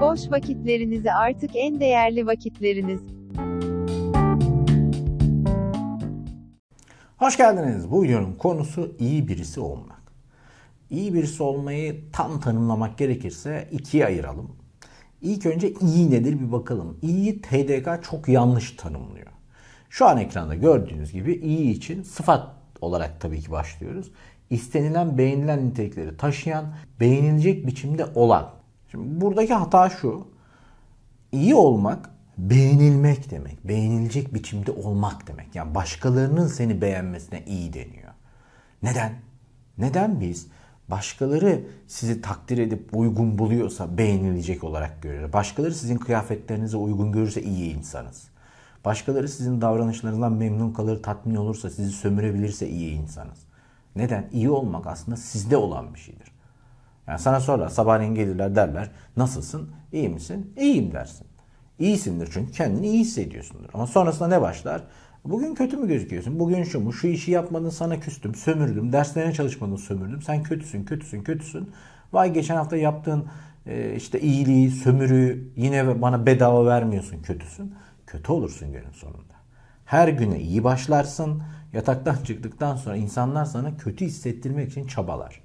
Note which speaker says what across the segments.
Speaker 1: Boş vakitlerinizi artık en değerli vakitleriniz.
Speaker 2: Hoş geldiniz. Bu videonun konusu iyi birisi olmak. İyi birisi olmayı tam tanımlamak gerekirse ikiye ayıralım. İlk önce iyi nedir bir bakalım. İyiyi TDK çok yanlış tanımlıyor. Şu an ekranda gördüğünüz gibi iyi için sıfat olarak tabii ki başlıyoruz. İstenilen, beğenilen nitelikleri taşıyan, beğenilecek biçimde olan. Şimdi buradaki hata şu. İyi olmak beğenilmek demek. Beğenilecek biçimde olmak demek. Yani başkalarının seni beğenmesine iyi deniyor. Neden? Neden biz başkaları sizi takdir edip uygun buluyorsa beğenilecek olarak görüyoruz. Başkaları sizin kıyafetlerinize uygun görürse iyi insanız. Başkaları sizin davranışlarınızdan memnun kalır, tatmin olursa, sizi sömürebilirse iyi insanız. Neden? İyi olmak aslında sizde olan bir şeydir. Yani sana sorarlar, sabahleyin gelirler derler, nasılsın, iyi misin? İyiyim dersin. İyisindir çünkü kendini iyi hissediyorsundur. Ama sonrasında ne başlar? Bugün kötü mü gözüküyorsun? Bugün şu mu? Şu işi yapmadın sana küstüm, sömürdüm. Derslerine çalışmadın, sömürdüm. Sen kötüsün, kötüsün, kötüsün. Vay geçen hafta yaptığın e, işte iyiliği, sömürüyü yine bana bedava vermiyorsun, kötüsün. Kötü olursun günün sonunda. Her güne iyi başlarsın. Yataktan çıktıktan sonra insanlar sana kötü hissettirmek için çabalar.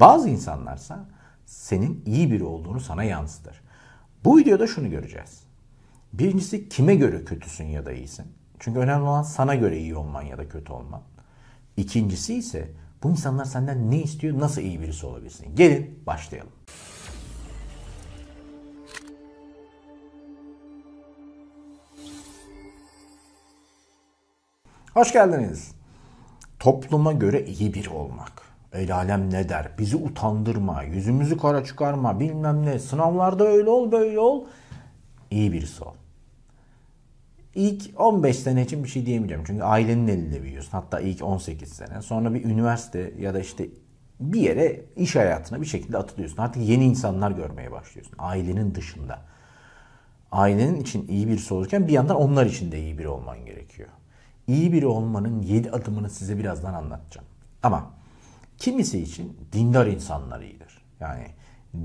Speaker 2: Bazı insanlarsa senin iyi biri olduğunu sana yansıtır. Bu videoda şunu göreceğiz. Birincisi kime göre kötüsün ya da iyisin? Çünkü önemli olan sana göre iyi olman ya da kötü olman. İkincisi ise bu insanlar senden ne istiyor, nasıl iyi birisi olabilirsin? Gelin başlayalım. Hoş geldiniz. Topluma göre iyi biri olmak. El alem ne der? Bizi utandırma, yüzümüzü kara çıkarma, bilmem ne. Sınavlarda öyle ol, böyle ol. İyi birisi ol. İlk 15 sene için bir şey diyemeyeceğim. Çünkü ailenin elinde büyüyorsun. Hatta ilk 18 sene. Sonra bir üniversite ya da işte bir yere iş hayatına bir şekilde atılıyorsun. Artık yeni insanlar görmeye başlıyorsun. Ailenin dışında. Ailenin için iyi birisi olurken bir yandan onlar için de iyi biri olman gerekiyor. İyi biri olmanın 7 adımını size birazdan anlatacağım. Ama kimisi için dindar insanlar iyidir. Yani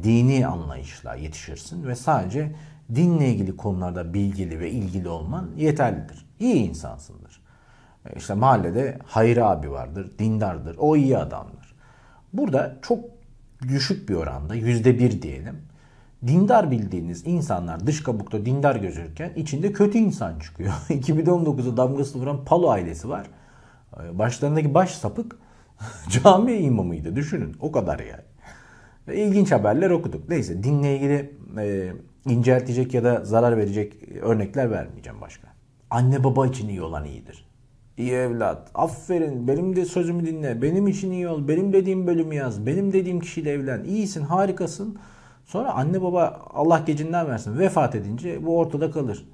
Speaker 2: dini anlayışla yetişirsin ve sadece dinle ilgili konularda bilgili ve ilgili olman yeterlidir. İyi insansındır. E, işte mahallede Hayri abi vardır, dindardır, o iyi adamdır. Burada çok düşük bir oranda, yüzde bir diyelim, dindar bildiğiniz insanlar dış kabukta dindar gözükürken içinde kötü insan çıkıyor. 2019'da damgasını vuran Palo ailesi var. E, başlarındaki baş sapık cami imamıydı düşünün o kadar yani. İlginç haberler okuduk. Neyse dinle ilgili e, inceltecek ya da zarar verecek örnekler vermeyeceğim başka. Anne baba için iyi olan iyidir. İyi evlat. Aferin. Benim de sözümü dinle. Benim için iyi ol. Benim dediğim bölümü yaz. Benim dediğim kişiyle evlen. İyisin, harikasın. Sonra anne baba Allah gecinden versin vefat edince bu ortada kalır.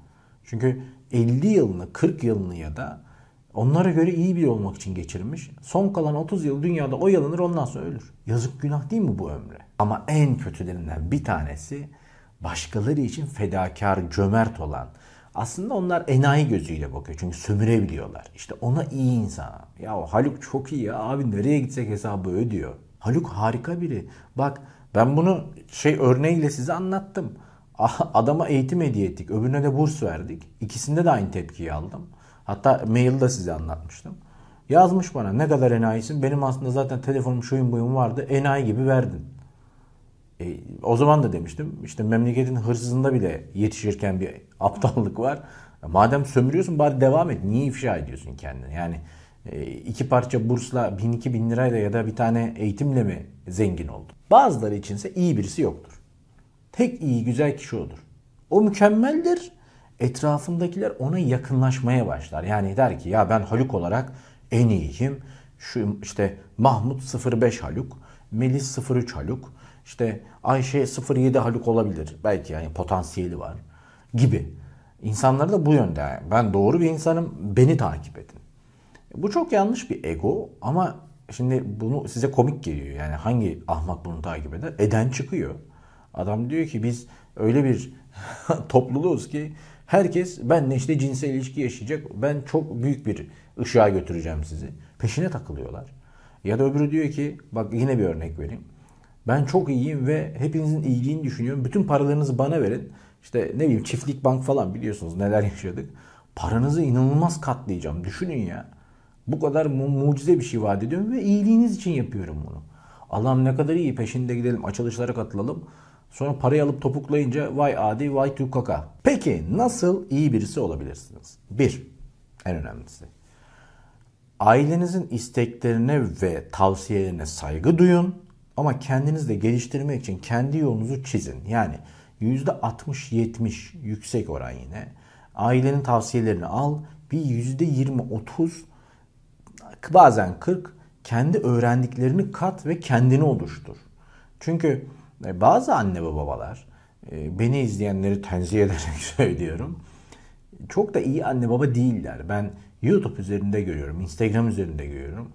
Speaker 2: Çünkü 50 yılını, 40 yılını ya da onlara göre iyi bir olmak için geçirmiş. Son kalan 30 yıl dünyada oyalanır ondan sonra ölür. Yazık günah değil mi bu ömre? Ama en kötülerinden bir tanesi başkaları için fedakar, cömert olan. Aslında onlar enayi gözüyle bakıyor çünkü sömürebiliyorlar. İşte ona iyi insan. Ya Haluk çok iyi ya abi nereye gitsek hesabı ödüyor. Haluk harika biri. Bak ben bunu şey örneğiyle size anlattım. Adama eğitim hediye ettik. Öbürüne de burs verdik. İkisinde de aynı tepkiyi aldım. Hatta mailde size anlatmıştım. Yazmış bana ne kadar enayisin. Benim aslında zaten telefonum şuyum buyum vardı. Enayi gibi verdin. E, o zaman da demiştim işte memleketin hırsızında bile yetişirken bir aptallık var. Madem sömürüyorsun bari devam et. Niye ifşa ediyorsun kendini? Yani e, iki parça bursla bin iki bin lirayla ya da bir tane eğitimle mi zengin oldun? Bazıları içinse iyi birisi yoktur. Tek iyi güzel kişi odur. O mükemmeldir. Etrafındakiler ona yakınlaşmaya başlar. Yani der ki ya ben Haluk olarak en iyiyim. Şu işte Mahmut 05 Haluk, Melis 03 Haluk, işte Ayşe 07 Haluk olabilir. Belki yani potansiyeli var gibi. İnsanları da bu yönde. Ben doğru bir insanım. Beni takip edin. Bu çok yanlış bir ego ama şimdi bunu size komik geliyor. Yani hangi ahmak bunu takip eder? Eden çıkıyor. Adam diyor ki biz öyle bir topluluğuz ki herkes benle işte cinsel ilişki yaşayacak. Ben çok büyük bir ışığa götüreceğim sizi. Peşine takılıyorlar. Ya da öbürü diyor ki bak yine bir örnek vereyim. Ben çok iyiyim ve hepinizin iyiliğini düşünüyorum. Bütün paralarınızı bana verin. İşte ne bileyim çiftlik bank falan biliyorsunuz neler yaşadık. Paranızı inanılmaz katlayacağım. Düşünün ya. Bu kadar mu- mucize bir şey vaat ediyorum ve iyiliğiniz için yapıyorum bunu. Allah'ım ne kadar iyi peşinde gidelim açılışlara katılalım. Sonra parayı alıp topuklayınca vay adi vay tukaka. Peki nasıl iyi birisi olabilirsiniz? Bir, en önemlisi. Ailenizin isteklerine ve tavsiyelerine saygı duyun ama kendinizi de geliştirmek için kendi yolunuzu çizin. Yani %60-70 yüksek oran yine. Ailenin tavsiyelerini al. Bir %20-30 bazen 40 kendi öğrendiklerini kat ve kendini oluştur. Çünkü bazı anne ve babalar e, beni izleyenleri tenzih ederek söylüyorum. Çok da iyi anne baba değiller. Ben YouTube üzerinde görüyorum, Instagram üzerinde görüyorum.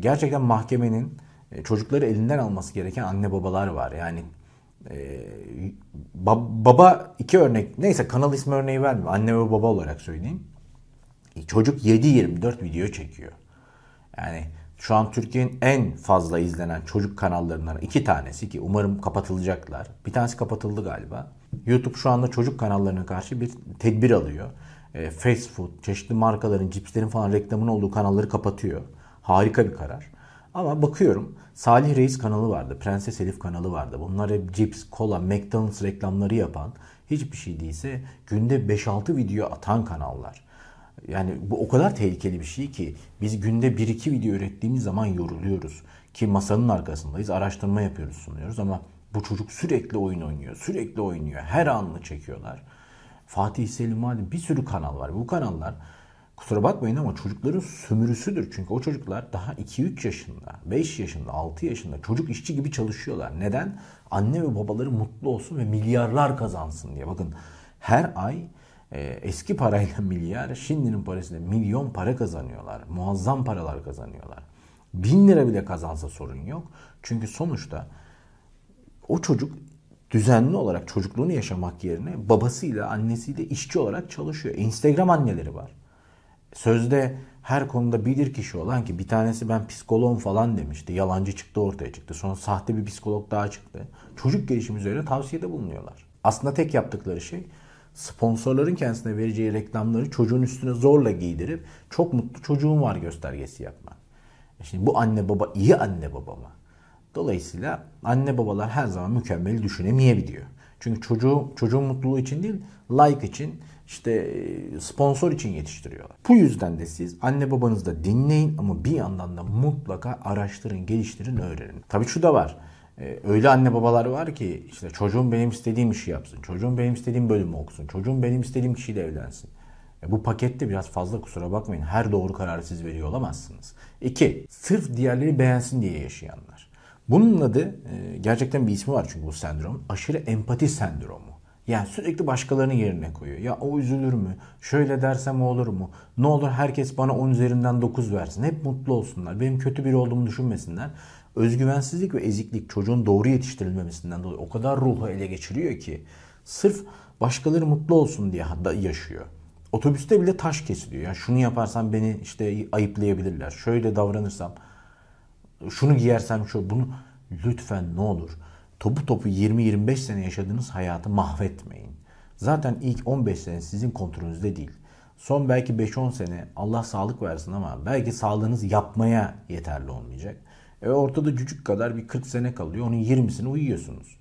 Speaker 2: Gerçekten mahkemenin e, çocukları elinden alması gereken anne babalar var. Yani e, ba- baba iki örnek neyse kanal ismi örneği vermiyorum. Anne ve baba olarak söyleyeyim. E, Çocuk 7-24 video çekiyor. Yani şu an Türkiye'nin en fazla izlenen çocuk kanallarından iki tanesi ki umarım kapatılacaklar. Bir tanesi kapatıldı galiba. YouTube şu anda çocuk kanallarına karşı bir tedbir alıyor. E, fast food, çeşitli markaların, cipslerin falan reklamın olduğu kanalları kapatıyor. Harika bir karar. Ama bakıyorum Salih Reis kanalı vardı, Prenses Elif kanalı vardı. Bunlar hep cips, kola, McDonald's reklamları yapan, hiçbir şey değilse günde 5-6 video atan kanallar. Yani bu o kadar tehlikeli bir şey ki biz günde 1-2 video ürettiğimiz zaman yoruluyoruz. Ki masanın arkasındayız, araştırma yapıyoruz, sunuyoruz ama bu çocuk sürekli oyun oynuyor, sürekli oynuyor. Her anını çekiyorlar. Fatih Selim Mali bir sürü kanal var. Bu kanallar kusura bakmayın ama çocukların sömürüsüdür. Çünkü o çocuklar daha 2-3 yaşında, 5 yaşında, 6 yaşında çocuk işçi gibi çalışıyorlar. Neden? Anne ve babaları mutlu olsun ve milyarlar kazansın diye. Bakın her ay eski parayla milyar, şimdinin parasıyla milyon para kazanıyorlar. Muazzam paralar kazanıyorlar. Bin lira bile kazansa sorun yok. Çünkü sonuçta o çocuk düzenli olarak çocukluğunu yaşamak yerine babasıyla annesiyle işçi olarak çalışıyor. Instagram anneleri var. Sözde her konuda bilir kişi olan ki bir tanesi ben psikoloğum falan demişti. Yalancı çıktı ortaya çıktı. Sonra sahte bir psikolog daha çıktı. Çocuk gelişimi üzerine tavsiyede bulunuyorlar. Aslında tek yaptıkları şey sponsorların kendisine vereceği reklamları çocuğun üstüne zorla giydirip çok mutlu çocuğum var göstergesi yapmak. E Şimdi bu anne baba iyi anne baba mı? Dolayısıyla anne babalar her zaman mükemmel düşünemeyebiliyor. Çünkü çocuğu, çocuğun mutluluğu için değil, like için, işte e, sponsor için yetiştiriyorlar. Bu yüzden de siz anne babanızı da dinleyin ama bir yandan da mutlaka araştırın, geliştirin, öğrenin. Tabii şu da var. E, Öyle anne babalar var ki işte çocuğum benim istediğim işi yapsın, çocuğum benim istediğim bölümü okusun, çocuğum benim istediğim kişiyle evlensin. E, Bu pakette biraz fazla kusura bakmayın. Her doğru kararı siz veriyor olamazsınız. İki, sırf diğerleri beğensin diye yaşayanlar. Bunun adı e, gerçekten bir ismi var çünkü bu sendrom. Aşırı empati sendromu. Yani sürekli başkalarının yerine koyuyor. Ya o üzülür mü? Şöyle dersem olur mu? Ne olur herkes bana 10 üzerinden 9 versin. Hep mutlu olsunlar. Benim kötü biri olduğumu düşünmesinler. Özgüvensizlik ve eziklik çocuğun doğru yetiştirilmemesinden dolayı o kadar ruhu ele geçiriyor ki sırf başkaları mutlu olsun diye yaşıyor. Otobüste bile taş kesiliyor. Ya şunu yaparsam beni işte ayıplayabilirler. Şöyle davranırsam şunu giyersem şu bunu lütfen ne olur topu topu 20-25 sene yaşadığınız hayatı mahvetmeyin. Zaten ilk 15 sene sizin kontrolünüzde değil. Son belki 5-10 sene Allah sağlık versin ama belki sağlığınız yapmaya yeterli olmayacak. E ortada cücük kadar bir 40 sene kalıyor. Onun 20'sini uyuyorsunuz.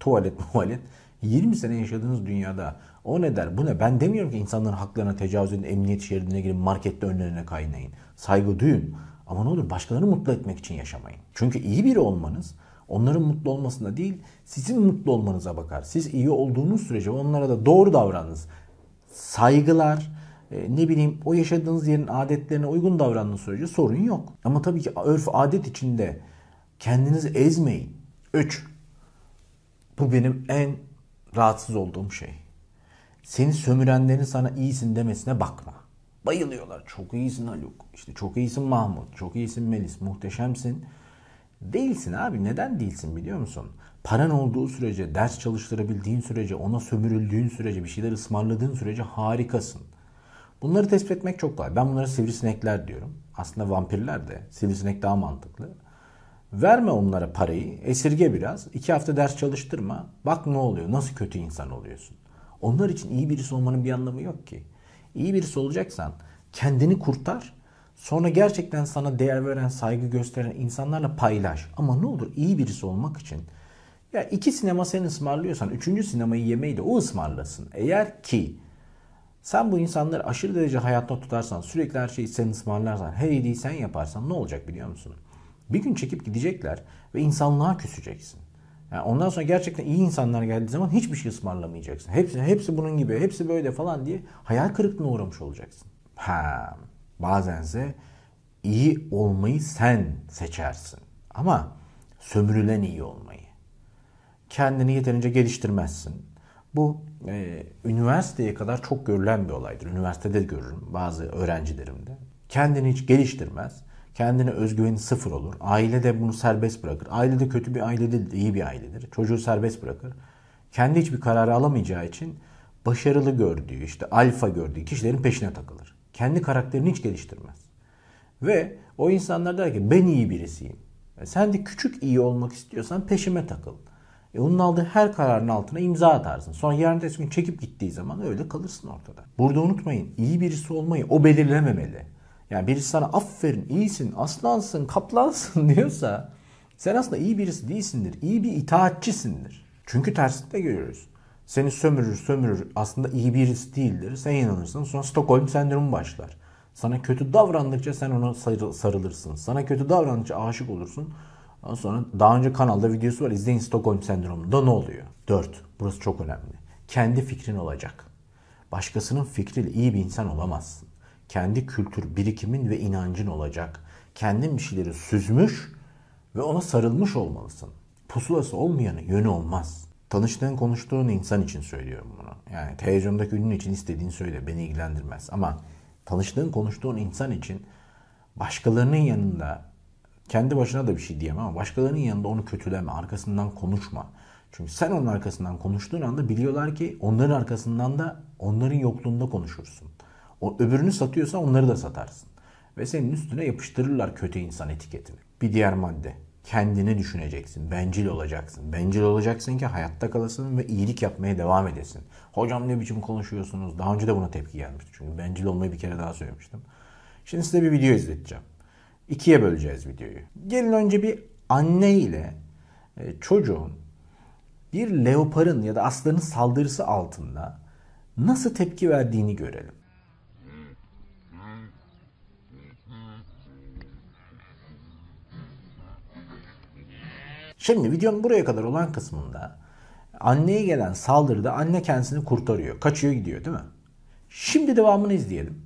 Speaker 2: Tuvalet tuvalet. 20 sene yaşadığınız dünyada o ne der bu ne? Ben demiyorum ki insanların haklarına tecavüz edin, emniyet şeridine girin, markette önlerine kaynayın. Saygı duyun. Ama ne olur başkalarını mutlu etmek için yaşamayın. Çünkü iyi biri olmanız onların mutlu olmasına değil sizin mutlu olmanıza bakar. Siz iyi olduğunuz sürece onlara da doğru davranınız. Saygılar, ne bileyim o yaşadığınız yerin adetlerine uygun davrandığınız sürece sorun yok. Ama tabii ki örf adet içinde kendinizi ezmeyin. 3. Bu benim en rahatsız olduğum şey. Seni sömürenlerin sana iyisin demesine bakma. Bayılıyorlar. Çok iyisin Haluk. İşte çok iyisin Mahmut. Çok iyisin Melis. Muhteşemsin. Değilsin abi. Neden değilsin biliyor musun? Paran olduğu sürece, ders çalıştırabildiğin sürece, ona sömürüldüğün sürece, bir şeyler ısmarladığın sürece harikasın. Bunları tespit etmek çok kolay. Ben bunlara sivrisinekler diyorum. Aslında vampirler de sivrisinek daha mantıklı. Verme onlara parayı, esirge biraz. iki hafta ders çalıştırma. Bak ne oluyor, nasıl kötü insan oluyorsun. Onlar için iyi birisi olmanın bir anlamı yok ki. İyi birisi olacaksan kendini kurtar. Sonra gerçekten sana değer veren, saygı gösteren insanlarla paylaş. Ama ne olur iyi birisi olmak için ya iki sinema sen ısmarlıyorsan üçüncü sinemayı yemeyi de o ısmarlasın. Eğer ki sen bu insanları aşırı derece hayatta tutarsan, sürekli her şeyi sen ısmarlarsan, her iyiliği sen yaparsan ne olacak biliyor musun? Bir gün çekip gidecekler ve insanlığa küseceksin. Yani ondan sonra gerçekten iyi insanlar geldiği zaman hiçbir şey ısmarlamayacaksın. Hepsi, hepsi bunun gibi, hepsi böyle falan diye hayal kırıklığına uğramış olacaksın. Ha, bazense iyi olmayı sen seçersin. Ama sömürülen iyi olmayı. Kendini yeterince geliştirmezsin. Bu e, üniversiteye kadar çok görülen bir olaydır. Üniversitede de görürüm bazı öğrencilerimde. Kendini hiç geliştirmez. Kendine özgüveni sıfır olur. Aile de bunu serbest bırakır. Aile de kötü bir aile değil, iyi bir ailedir. Çocuğu serbest bırakır. Kendi hiçbir kararı alamayacağı için başarılı gördüğü, işte alfa gördüğü kişilerin peşine takılır. Kendi karakterini hiç geliştirmez. Ve o insanlar der ki ben iyi birisiyim. E sen de küçük iyi olmak istiyorsan peşime takıl. E onun aldığı her kararın altına imza atarsın. Sonra yarın da gün çekip gittiği zaman öyle kalırsın ortada. Burada unutmayın iyi birisi olmayı o belirlememeli. Yani birisi sana aferin, iyisin, aslansın, kaplansın diyorsa sen aslında iyi birisi değilsindir. İyi bir itaatçisindir. Çünkü tersini de görüyoruz. Seni sömürür sömürür aslında iyi birisi değildir. Sen inanırsın sonra Stockholm sendromu başlar. Sana kötü davrandıkça sen ona sarılırsın. Sana kötü davrandıkça aşık olursun. Ondan sonra daha önce kanalda videosu var. İzleyin Stockholm sendromunda ne oluyor? 4. Burası çok önemli. Kendi fikrin olacak. Başkasının fikriyle iyi bir insan olamazsın. Kendi kültür, birikimin ve inancın olacak. Kendin bir şeyleri süzmüş ve ona sarılmış olmalısın. Pusulası olmayanı yönü olmaz. Tanıştığın, konuştuğun insan için söylüyorum bunu. Yani televizyondaki ünlü için istediğini söyle, beni ilgilendirmez. Ama tanıştığın, konuştuğun insan için başkalarının yanında kendi başına da bir şey diyemem ama başkalarının yanında onu kötüleme, arkasından konuşma. Çünkü sen onun arkasından konuştuğun anda biliyorlar ki onların arkasından da onların yokluğunda konuşursun. O öbürünü satıyorsa onları da satarsın. Ve senin üstüne yapıştırırlar kötü insan etiketini. Bir diğer madde. Kendini düşüneceksin. Bencil olacaksın. Bencil olacaksın ki hayatta kalasın ve iyilik yapmaya devam edesin. Hocam ne biçim konuşuyorsunuz? Daha önce de buna tepki gelmişti. Çünkü bencil olmayı bir kere daha söylemiştim. Şimdi size bir video izleteceğim. İkiye böleceğiz videoyu. Gelin önce bir anne ile e, çocuğun bir leoparın ya da aslanın saldırısı altında nasıl tepki verdiğini görelim. Şimdi videonun buraya kadar olan kısmında anneye gelen saldırıda anne kendisini kurtarıyor. Kaçıyor gidiyor değil mi? Şimdi devamını izleyelim.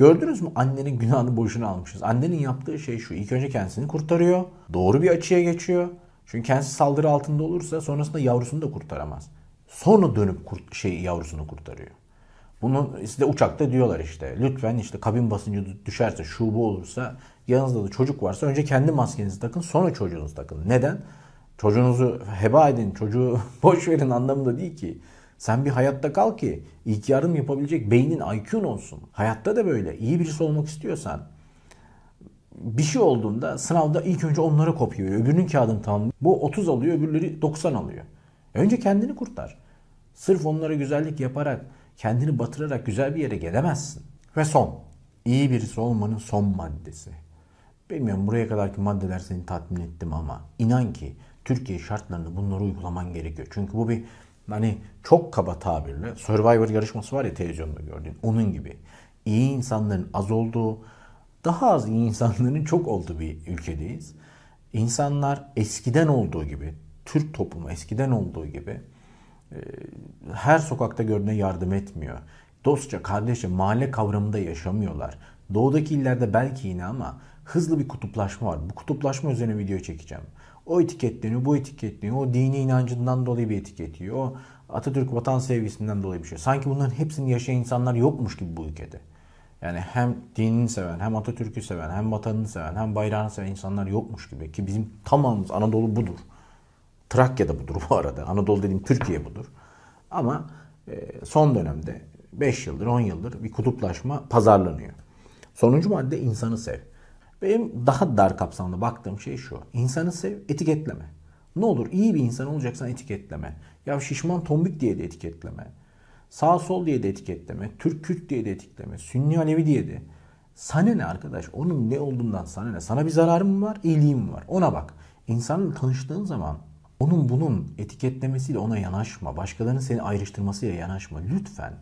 Speaker 2: Gördünüz mü annenin günahını boşuna almışız. Annenin yaptığı şey şu. İlk önce kendisini kurtarıyor. Doğru bir açıya geçiyor. Çünkü kendisi saldırı altında olursa sonrasında yavrusunu da kurtaramaz. Sonra dönüp kurt, şey yavrusunu kurtarıyor. Bunu size uçakta diyorlar işte. Lütfen işte kabin basıncı düşerse, şu bu olursa, yanınızda da çocuk varsa önce kendi maskenizi takın, sonra çocuğunuzu takın. Neden? Çocuğunuzu heba edin, çocuğu boş verin anlamında değil ki. Sen bir hayatta kal ki ilk yardım yapabilecek beynin IQ'un olsun. Hayatta da böyle. İyi birisi olmak istiyorsan bir şey olduğunda sınavda ilk önce onlara kopuyor. Öbürünün kağıdını tamam. Bu 30 alıyor, öbürleri 90 alıyor. Önce kendini kurtar. Sırf onlara güzellik yaparak, kendini batırarak güzel bir yere gelemezsin. Ve son. İyi birisi olmanın son maddesi. Bilmiyorum buraya kadarki maddeler seni tatmin ettim ama inan ki Türkiye şartlarında bunları uygulaman gerekiyor. Çünkü bu bir hani çok kaba tabirle Survivor yarışması var ya televizyonda gördüğün onun gibi. iyi insanların az olduğu, daha az iyi insanların çok olduğu bir ülkedeyiz. İnsanlar eskiden olduğu gibi, Türk toplumu eskiden olduğu gibi e, her sokakta görüne yardım etmiyor. Dostça, kardeşçe, mahalle kavramında yaşamıyorlar. Doğudaki illerde belki yine ama hızlı bir kutuplaşma var. Bu kutuplaşma üzerine video çekeceğim. O etiketleniyor, bu etiketleniyor. O dini inancından dolayı bir etiketiyor. O Atatürk vatan sevgisinden dolayı bir şey. Sanki bunların hepsini yaşayan insanlar yokmuş gibi bu ülkede. Yani hem dinini seven, hem Atatürk'ü seven, hem vatanını seven, hem bayrağını seven insanlar yokmuş gibi. Ki bizim tamamımız Anadolu budur. Trakya da budur bu arada. Anadolu dediğim Türkiye budur. Ama e, son dönemde 5 yıldır, 10 yıldır bir kutuplaşma pazarlanıyor. Sonuncu madde insanı sev. Benim daha dar kapsamlı baktığım şey şu. İnsanı sev, etiketleme. Ne olur iyi bir insan olacaksan etiketleme. Ya şişman tombik diye de etiketleme. Sağ sol diye de etiketleme. Türk Kürt diye de etiketleme. Sünni Alevi diye de. Sana ne arkadaş? Onun ne olduğundan sana ne? Sana bir zararı mı var, iyiliği mi var? Ona bak. İnsanla tanıştığın zaman onun bunun etiketlemesiyle ona yanaşma. Başkalarının seni ayrıştırmasıyla yanaşma. Lütfen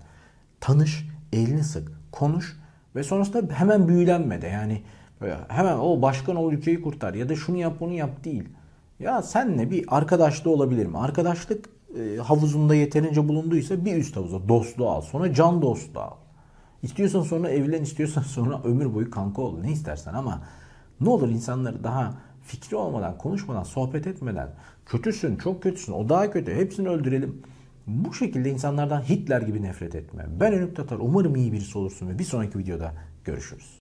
Speaker 2: tanış, elini sık, konuş ve sonrasında hemen büyülenme de. Yani böyle hemen o başkan ol ülkeyi kurtar ya da şunu yap bunu yap değil. Ya senle bir arkadaşlığı olabilir mi? Arkadaşlık e, havuzunda yeterince bulunduysa bir üst havuza dostluğu al. Sonra can dostluğu al. İstiyorsan sonra evlen, istiyorsan sonra ömür boyu kanka ol. Ne istersen ama ne olur insanları daha fikri olmadan, konuşmadan, sohbet etmeden kötüsün, çok kötüsün, o daha kötü, hepsini öldürelim. Bu şekilde insanlardan Hitler gibi nefret etme. Ben Önük Tatar. Umarım iyi birisi olursun ve bir sonraki videoda görüşürüz.